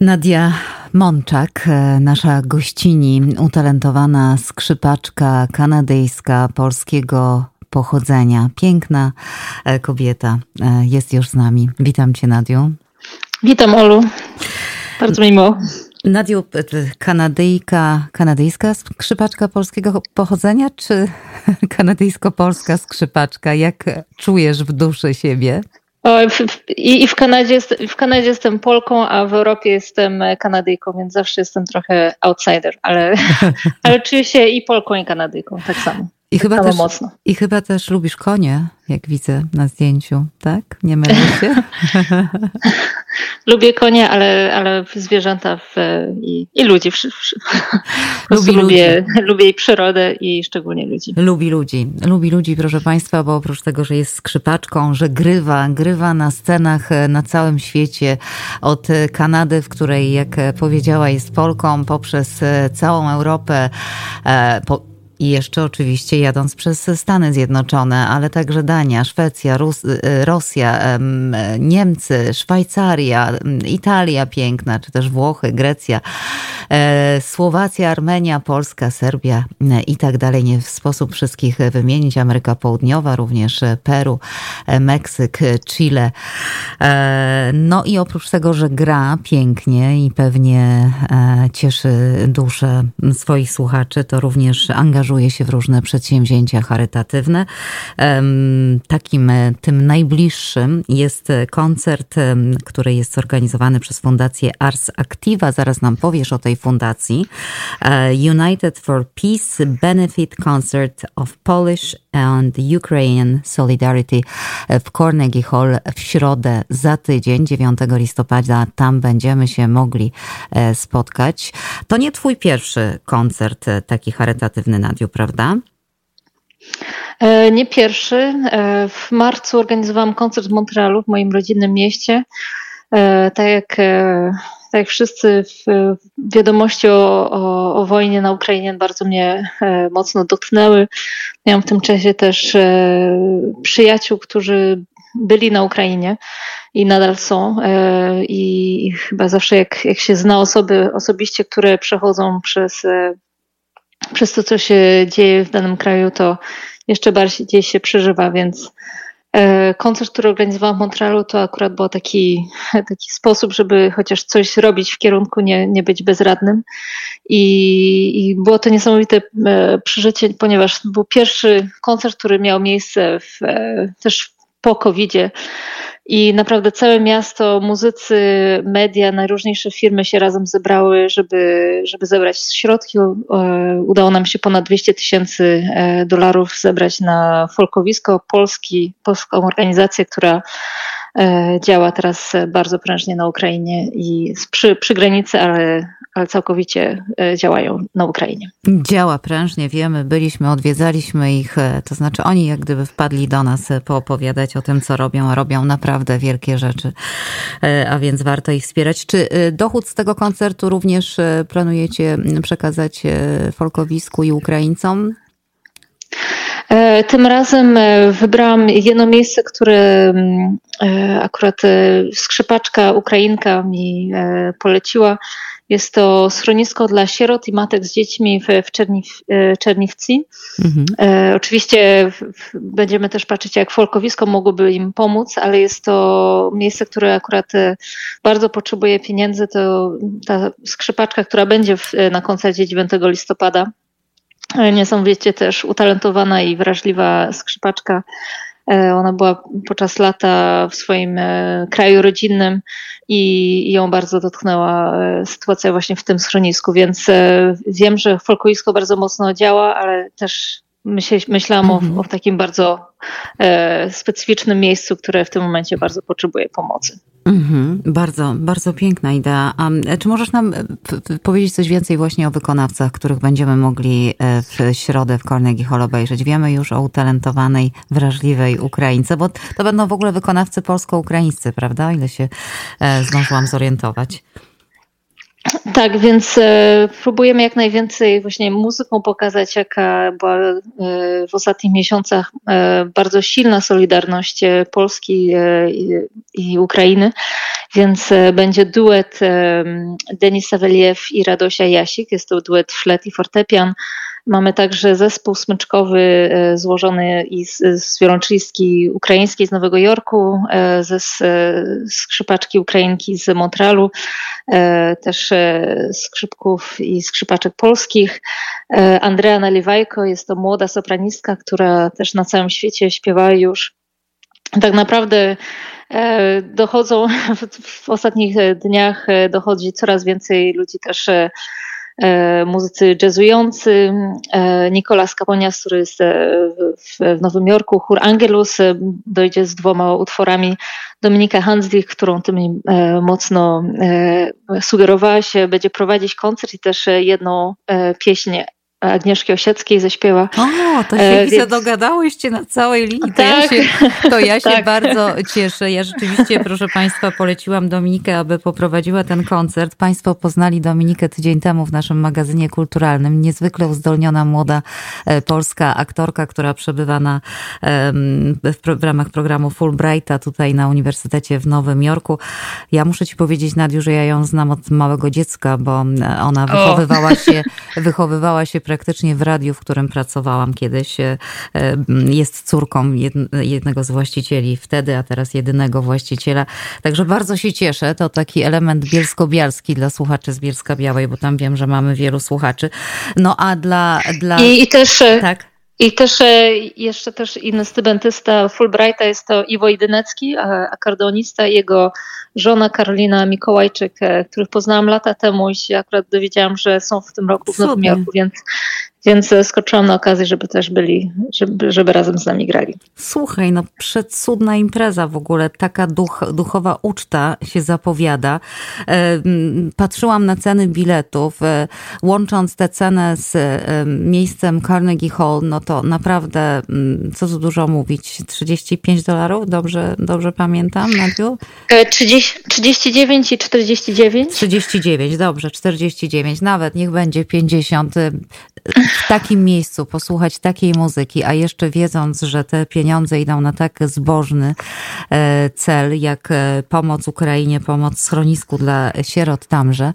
Nadia Mączak, e, nasza gościni, utalentowana skrzypaczka kanadyjska polskiego pochodzenia. Piękna e, kobieta e, jest już z nami. Witam Cię, Nadiu. Witam, Olu. Bardzo mi miło. Nadiu, kanadyjka, kanadyjska skrzypaczka polskiego pochodzenia, czy kanadyjsko-polska skrzypaczka? Jak czujesz w duszy siebie? O, w, i, I w Kanadzie, w Kanadzie jestem Polką, a w Europie jestem Kanadyjką, więc zawsze jestem trochę outsider, ale, ale czuję się i Polką, i Kanadyjką, tak samo. I chyba, też, mocno. I chyba też lubisz konie, jak widzę na zdjęciu, tak? Nie mylę się? Lubię konie, ale, ale zwierzęta w, i, i ludzi. W, w, Lubi lubię, ludzi. lubię i przyrodę i szczególnie ludzi. Lubi ludzi. Lubi ludzi, proszę Państwa, bo oprócz tego, że jest skrzypaczką, że grywa, grywa na scenach na całym świecie, od Kanady, w której, jak powiedziała, jest Polką, poprzez całą Europę, e, po, i jeszcze oczywiście jadąc przez Stany Zjednoczone, ale także Dania, Szwecja, Rus y, Rosja, Niemcy, Szwajcaria, Italia piękna, czy też Włochy, Grecja, e, Słowacja, Armenia, Polska, Serbia e, i tak dalej. Nie w sposób wszystkich wymienić. Ameryka Południowa, również Peru, e, Meksyk, Chile. No i oprócz tego, że gra pięknie i pewnie cieszy duszę swoich słuchaczy, to również angażuje angażuje się w różne przedsięwzięcia charytatywne. Takim e, tym najbliższym jest koncert, który jest zorganizowany przez Fundację Ars Activa. Zaraz nam powiesz o tej fundacji. E, United for Peace Benefit Concert of Polish and Ukrainian Solidarity w Carnegie Hall w środę za tydzień, 9 listopada. Tam będziemy się mogli e, spotkać. To nie twój pierwszy koncert taki charytatywny na radiu, prawda? E, nie pierwszy. E, w marcu organizowałam koncert w Montrealu, w moim rodzinnym mieście. E, tak jak, tak jak wszyscy wiadomości o, o, o, wojnie na Ukrainie bardzo mnie mocno dotknęły. Miałam w tym czasie też przyjaciół, którzy byli na Ukrainie i nadal są. I chyba zawsze jak, jak się zna osoby osobiście, które przechodzą przez przez to, co się dzieje w danym kraju, to jeszcze bardziej się przeżywa, więc e, koncert, który organizowałam w Montrealu, to akurat był taki, taki sposób, żeby chociaż coś robić w kierunku nie, nie być bezradnym. I, I było to niesamowite e, przeżycie, ponieważ był pierwszy koncert, który miał miejsce w, e, też po COVID-zie i naprawdę całe miasto, muzycy, media, najróżniejsze firmy się razem zebrały, żeby, żeby zebrać środki. Udało nam się ponad 200 tysięcy e, dolarów zebrać na Folkowisko, Polski, polską organizację, która e, działa teraz bardzo prężnie na Ukrainie i przy, przy granicy, ale ale całkowicie e, działają na Ukrainie. Działa prężnie, wiemy, byliśmy, odwiedzaliśmy ich, e, to znaczy oni jak gdyby wpadli do nas e, poopowiadać o tym, co robią, a robią naprawdę wielkie rzeczy, a więc warto ich wspierać. Czy dochód z tego koncertu również planujecie przekazać folkowisku i Ukraińcom? Tym razem wybrałam jedno miejsce, które akurat skrzypaczka Ukrainka mi poleciła. Jest to schronisko dla sierot i matek z dziećmi w, w Czerniw, e, Czerniwcy. Mhm. E, oczywiście będziemy też patrzeć, jak folkowisko mogłoby im pomóc, ale jest to miejsce, które akurat e, bardzo potrzebuje pieniędzy. To ta skrzypaczka, która będzie w, na koncercie 9 listopada. Niesamowicie też utalentowana i wrażliwa skrzypaczka E, ona była podczas lata w swoim e, kraju rodzinnym i ją bardzo dotknęła e, sytuacja właśnie w tym schronisku, więc wiem, że folkloisko bardzo mocno działa, ale też myślałam o, o takim bardzo specyficznym miejscu, które w tym momencie bardzo potrzebuje pomocy. Mhm, bardzo, bardzo piękna idea. A czy możesz nam e, powiedzieć coś więcej właśnie o wykonawcach, których będziemy mogli e, w środę w Carnegie Hall obejrzeć? Wiemy już o utalentowanej, wrażliwej Ukraińce, bo to będą w ogóle wykonawcy polsko-ukraińscy, prawda? Ile się e, zdążyłam zorientować. Tak, więc e, próbujemy jak najwięcej właśnie muzyką pokazać, jaka była e, w ostatnich miesiącach e, bardzo silna solidarność Polski i, Ukrainy. Więc będzie duet Denis Saweliew i Radosia Jasik. Jest to duet flet i fortepian. Mamy także zespół smyczkowy e, złożony z, z wiolonczelistki ukraińskiej z Nowego Jorku, e, ze skrzypaczki ukrainki z Montrealu, e, też skrzypków i skrzypaczek polskich. Andrea Naliwajko jest to młoda sopranistka, która też na całym świecie śpiewa już. Tak naprawdę dochodzą w ostatnich dniach dochodzi coraz więcej ludzi też E, muzycy jazzujący, e, Nicolas Caponias, który jest e, w Nowym Jorku, chór Angelus dojdzie z dwoma utworami. Dominika Hanslich, którą ty mi mocno sugerowałaś, będzie prowadzić koncert i też jedną pieśń Agnieszki Osieckiej zaśpiewa. O, to się e, więc... dogadałyście na całej linii. To tak, ja się, to ja się tak. bardzo cieszę. Ja rzeczywiście, proszę Państwa, poleciłam Dominikę, aby poprowadziła ten koncert. Państwo poznali Dominikę tydzień temu w naszym magazynie kulturalnym. Niezwykle uzdolniona młoda e, polska aktorka, która przebywa na, w, w ramach programu Fulbrighta tutaj na Uniwersytecie w Nowym Jorku. Ja muszę Ci powiedzieć, Nadiu, że ja ją znam od małego dziecka, bo ona wychowywała się, wychowywała się praktycznie w radiu, w którym pracowałam kiedyś. E, e, jest córką jednego z właścicieli wtedy, a teraz jedynego właściciela. Także bardzo się cieszę. To taki element bielsko-bialski dla słuchaczy z Bielska Białej, bo tam wiem, że mamy wielu słuchaczy. No a dla... dla... I, i też... E, tak? I też jeszcze też inny studentysta Fulbrighta jest to Iwo Idynecki, akordonista, jego żona Karolina Mikołajczyk, których poznałam lata temu i się akurat dowiedziałam, że są w tym roku w Nowym Jorku, więc więc skoczyłam na okazję, żeby też byli, żeby, żeby razem z nami grali. Słuchaj, no przedcudna impreza w ogóle, taka duch, duchowa uczta się zapowiada. E, patrzyłam na ceny biletów, e, łącząc tę cenę z e, miejscem Carnegie Hall, no to naprawdę, co tu dużo mówić, 35 dolarów, dobrze, dobrze pamiętam, Nadziu? 30, 39 i 49. 39, dobrze, 49, nawet niech będzie 50 w takim miejscu posłuchać takiej muzyki, a jeszcze wiedząc, że te pieniądze idą na tak zbożny e, cel, jak e, pomoc Ukrainie, pomoc schronisku dla sierot tamże,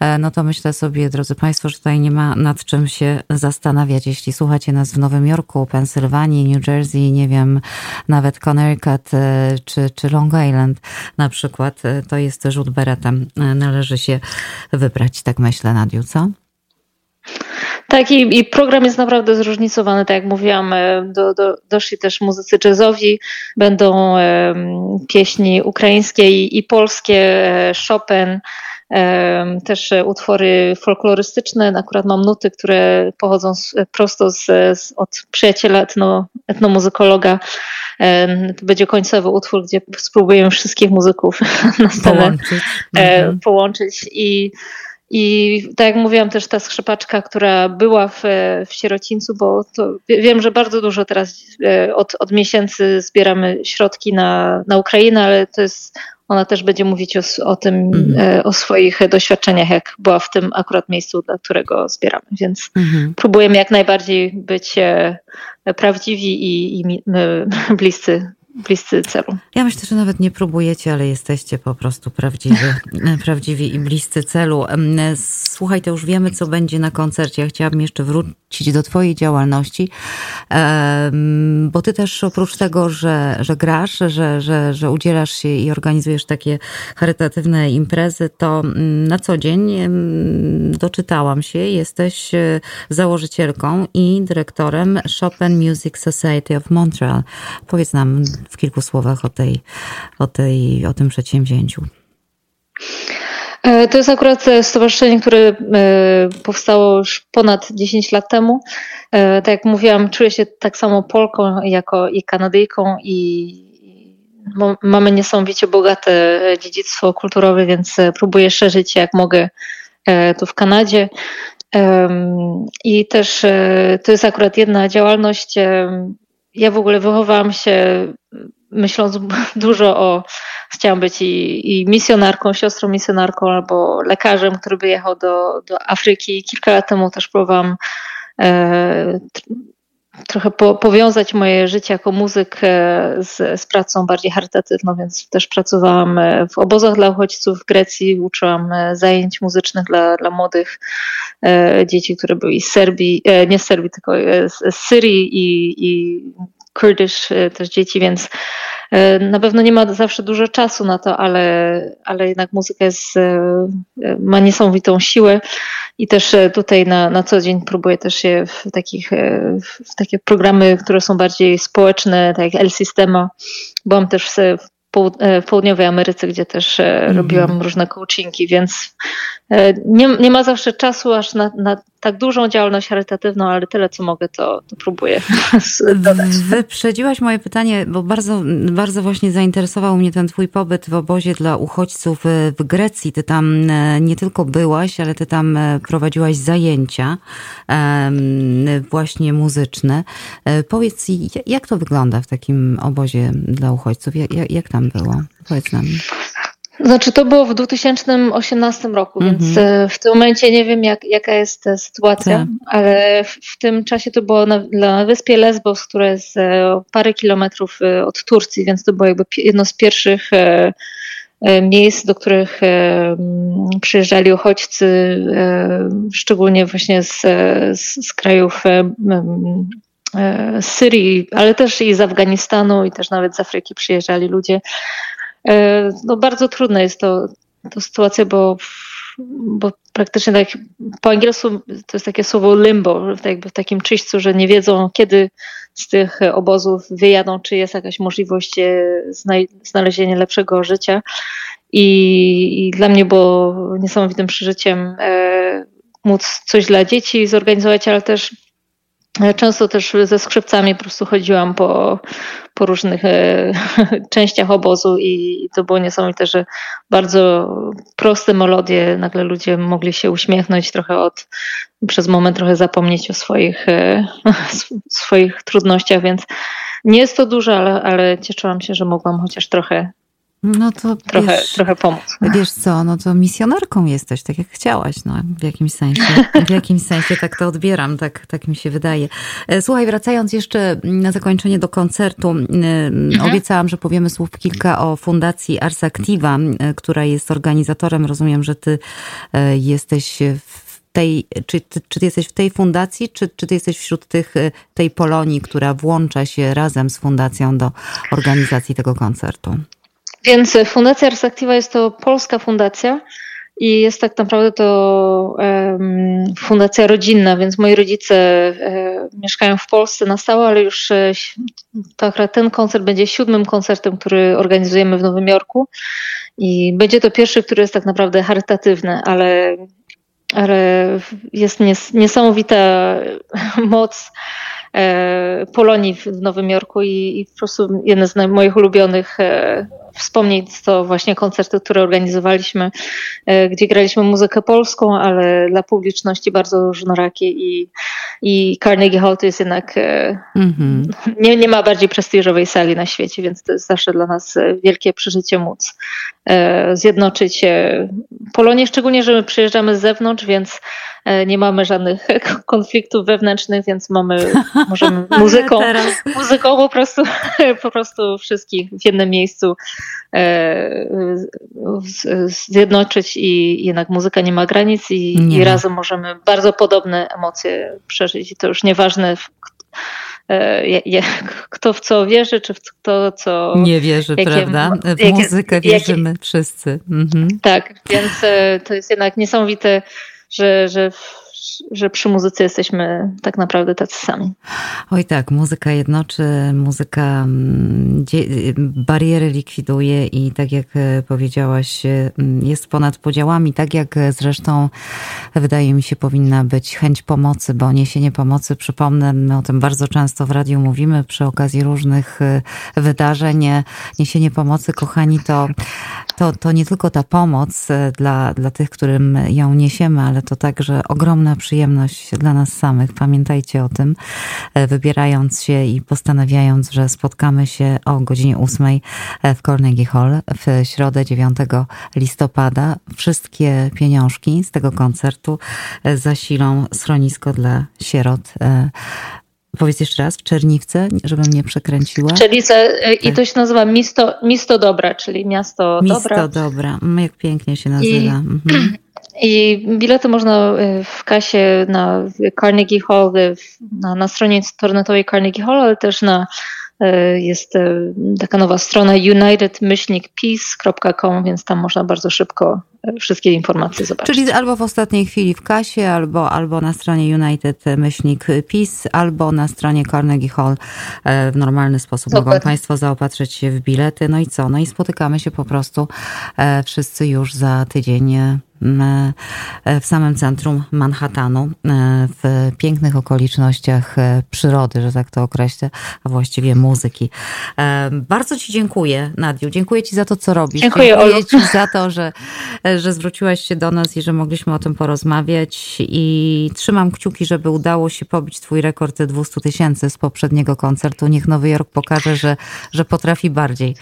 e, no to myślę sobie, drodzy Państwo, że tutaj nie ma nad czym się zastanawiać. Jeśli słuchacie nas w Nowym Jorku, Pensylwanii, New Jersey, nie wiem, nawet Connecticut czy, czy Long Island na przykład, to jest rzut beretem. Należy się wybrać, tak myślę, Nadiu, co? Tak, i, i, program jest naprawdę zróżnicowany. Tak jak mówiłam, e, do, do, doszli też muzycy jazzowi, będą e, pieśni ukraińskie i, i polskie, e, Chopin, e, też utwory folklorystyczne. Akurat mam nuty, które pochodzą z, prosto z, z, od przyjaciela etno, etnomuzykologa. E, to będzie końcowy utwór, gdzie spróbujemy wszystkich muzyków na scenę połączyć. E, mhm. połączyć. I i tak jak mówiłam, też ta skrzypaczka, która była w, w sierocińcu, bo to wiem, że bardzo dużo teraz e, od, od miesięcy zbieramy środki na, na Ukrainę, ale to jest, ona też będzie mówić o, o tym, mhm. E, o swoich doświadczeniach, jak była w tym akurat miejscu, dla którego zbieramy. Więc mhm. próbujemy jak najbardziej być e, prawdziwi i, i bliscy bliscy celu. Ja myślę, że nawet nie próbujecie, ale jesteście po prostu prawdziwi, prawdziwi i bliscy celu. Słuchaj, to już wiemy, co będzie na koncercie. Ja chciałabym jeszcze wrócić do Twojej działalności, bo Ty też oprócz tego, że, że grasz, że, że, że udzielasz się i organizujesz takie charytatywne imprezy, to na co dzień doczytałam się, jesteś e, założycielką i dyrektorem Chopin Music Society of Montreal. Powiedz nam w kilku słowach o, tej, o, tej, o tym przedsięwzięciu. E, to jest akurat stowarzyszenie, które e, powstało już ponad 10 lat temu. E, tak jak mówiłam, czuję się tak samo Polką jako i Kanadyjką i mamy niesamowicie bogate dziedzictwo kulturowe, więc próbuję szerzyć jak mogę tu w Kanadzie. I też to jest akurat jedna działalność. Ja w ogóle wychowałam się myśląc dużo o, chciałam być i, i misjonarką, siostrą misjonarką albo lekarzem, który by jechał do, do Afryki. Kilka lat temu też próbowałam e, trochę po, powiązać moje życie jako muzyk e, z, z, pracą bardziej charytatywną, więc też pracowałam e, w obozach dla uchodźców w Grecji, uczyłam e, zajęć muzycznych dla, dla młodych dzieci, które były z Serbii, nie z Serbii, tylko z, z Syrii i, i też dzieci, więc na pewno nie ma zawsze dużo czasu na to, ale, ale jednak muzyka jest, ma niesamowitą siłę i też e, tutaj na, na co dzień próbuję też się w, takich, e, w takie programy, które są bardziej społeczne, tak jak El Sistema. Byłam też w, w południowej Ameryce, gdzie też mm -hmm. robiłam różne coachingi, więc nie, nie ma zawsze czasu aż na, na tak dużą działalność charytatywną, ale tyle co mogę, to, to próbuję dodać. Wyprzedziłaś moje pytanie, bo bardzo, bardzo właśnie zainteresował mnie ten twój pobyt w obozie dla uchodźców w Grecji. Ty tam e, nie tylko byłaś, ale ty tam e, prowadziłaś zajęcia właśnie muzyczne. E, powiedz, jak to wygląda w takim obozie dla uchodźców? Jak, jak tam było? Powiedz nam. Znaczy to było w 2018 roku, mm -hmm. więc mhm. e, w tym momencie nie wiem jak, jaka jest sytuacja, tak. ale w, w, tym czasie to było na, na wyspie Lesbos, która jest e, parę kilometrów e, od Turcji, więc to było jakby jedno z pierwszych miejsc, do których przyjeżdżali uchodźcy, szczególnie właśnie z, z, z krajów z Syrii, ale też i z Afganistanu i też nawet z Afryki przyjeżdżali ludzie. E, no bardzo trudna jest to, to sytuacja, bo, bo praktycznie tak po angielsku to jest takie słowo limbo, jakby w takim czyśćcu, że nie wiedzą kiedy z tych obozów wyjadą, czy jest jakaś możliwość e, znalezienia lepszego życia. I, i dla mnie było niesamowitym przeżyciem e, móc coś dla dzieci zorganizować, ale też Często też ze skrzypcami po prostu chodziłam po, po różnych e, częściach obozu i to było niesamowite, że bardzo proste melodie, nagle ludzie mogli się uśmiechnąć trochę od, przez moment trochę zapomnieć o swoich, e, swoich trudnościach, więc nie jest to dużo, ale, ale cieszyłam się, że mogłam chociaż trochę no to trochę, wiesz, trochę pomóc. Wiesz co, no to misjonarką jesteś, tak jak chciałaś, no w jakimś sensie. W jakimś sensie tak to odbieram, tak, tak mi się wydaje. E, słuchaj, wracając jeszcze na zakończenie do koncertu, mhm. obiecałam, że powiemy słów kilka o Fundacji Ars Activa, która jest organizatorem. Rozumiem, że ty e, jesteś w tej, czy, czy ty jesteś w tej fundacji, czy, czy ty jesteś wśród tych, tej Polonii, która włącza się razem z fundacją do organizacji tego koncertu? Więc Fundacja Resaktiva jest to polska fundacja i jest tak naprawdę to fundacja rodzinna, więc moi rodzice e, mieszkają w Polsce na stałe, ale już e, to akurat ten koncert będzie siódmym koncertem, który organizujemy w Nowym Jorku i będzie to pierwszy, który jest tak naprawdę charytatywny, ale, ale jest nies niesamowita moc e, Polonii w Nowym Jorku i, i po prostu jeden z moich ulubionych wspomnieć to właśnie koncerty, które organizowaliśmy, e, gdzie graliśmy muzykę polską, ale dla publiczności bardzo różnorakie i, i Carnegie Hall to jest jednak, mm-hmm. nie, nie ma bardziej prestiżowej sali na świecie, więc to jest zawsze dla nas e, wielkie przeżycie móc zjednoczyć Polonię, szczególnie, że my przyjeżdżamy z zewnątrz, więc nie mamy żadnych konfliktów wewnętrznych, więc mamy, możemy muzyką, muzyką po prostu, po prostu wszystkich w jednym miejscu E, zjednoczyć i jednak muzyka nie ma granic i, i razem możemy bardzo podobne emocje przeżyć. I to już nieważne, e, kto w co wierzy, czy w kto co. Nie wierzy, jakie, prawda? W jakie, muzykę wierzymy jakie, wszyscy. Mhm. Tak, więc e, to jest jednak niesamowite, że, że że przy muzyce jesteśmy tak naprawdę tacy sami. Oj tak, muzyka jednoczy, muzyka mm, bariery likwiduje i tak jak e, powiedziałaś, e, jest ponad podziałami, tak jak zresztą wydaje mi się powinna być chęć pomocy, bo niesienie pomocy, przypomnę, my o tym bardzo często w radiu mówimy przy okazji różnych e, wydarzeń. Niesienie pomocy, kochani, to, to, to nie tylko ta pomoc dla, dla tych, którym ją niesiemy, ale to także ogromna ogromna przyjemność dla nas samych. Pamiętajcie o tym, wybierając się i postanawiając, że spotkamy się o godzinie 8 w Carnegie Hall w środę 9 listopada. Wszystkie pieniążki z tego koncertu zasilą schronisko dla sierot Powiedz jeszcze raz, Czerniwce, żebym nie przekręciła. Czernice e, i tak. to się nazywa Misto, Misto Dobra, czyli miasto, Dobra. Miasto Dobra, mm, jak pięknie się nazywa. I, mhm. I bilety można e, w kasie na Carnegie Hall, na, na stronie internetowej Carnegie Hall, ale też na E, jest taka nowa strona united-peace.com, więc tam można bardzo szybko wszystkie informacje zobaczyć. Czyli albo w ostatniej chwili w kasie, albo, albo na stronie United-Peace, albo na stronie Carnegie Hall w normalny sposób Dokładnie. mogą Państwo zaopatrzyć się w bilety. No i co? No i spotykamy się po prostu wszyscy już za tydzień w samym centrum Manhattanu, e, w pięknych okolicznościach e, przyrody, że tak to określę, a właściwie muzyki. Bardzo Ci dziękuję, Nadiu. Dziękuję Ci za to, co robisz. Dziękuję, dziękuję Ci za to, że, że zwróciłaś się do nas i że mogliśmy o tym porozmawiać. I trzymam kciuki, żeby udało się pobić Twój rekord 200 tysięcy z poprzedniego koncertu. Niech Nowy Jork pokaże, że, że potrafi bardziej.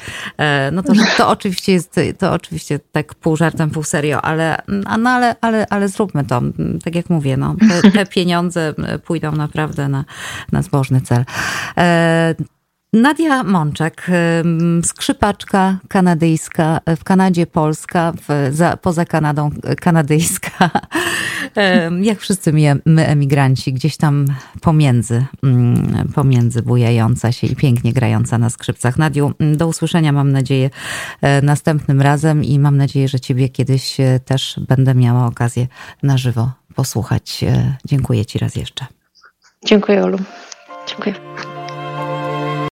No to, to oczywiście jest, to oczywiście tak pół żartem, pół serio, ale no ale, ale, ale zróbmy to. Tak jak mówię, no, te, te pieniądze pójdą naprawdę na, na zbożny cel. E, Nadia Mączek, skrzypaczka kanadyjska, w Kanadzie polska, w, za, poza Kanadą kanadyjska. Jak wszyscy my, my emigranci, gdzieś tam pomiędzy, mm, pomiędzy bujająca się i pięknie grająca na skrzypcach. Nadiu, do usłyszenia mam nadzieję e, następnym razem i mam nadzieję, że ciebie kiedyś e, też będę miała okazję na żywo posłuchać. E, dziękuję ci raz jeszcze. Dziękuję Olu. Dziękuję.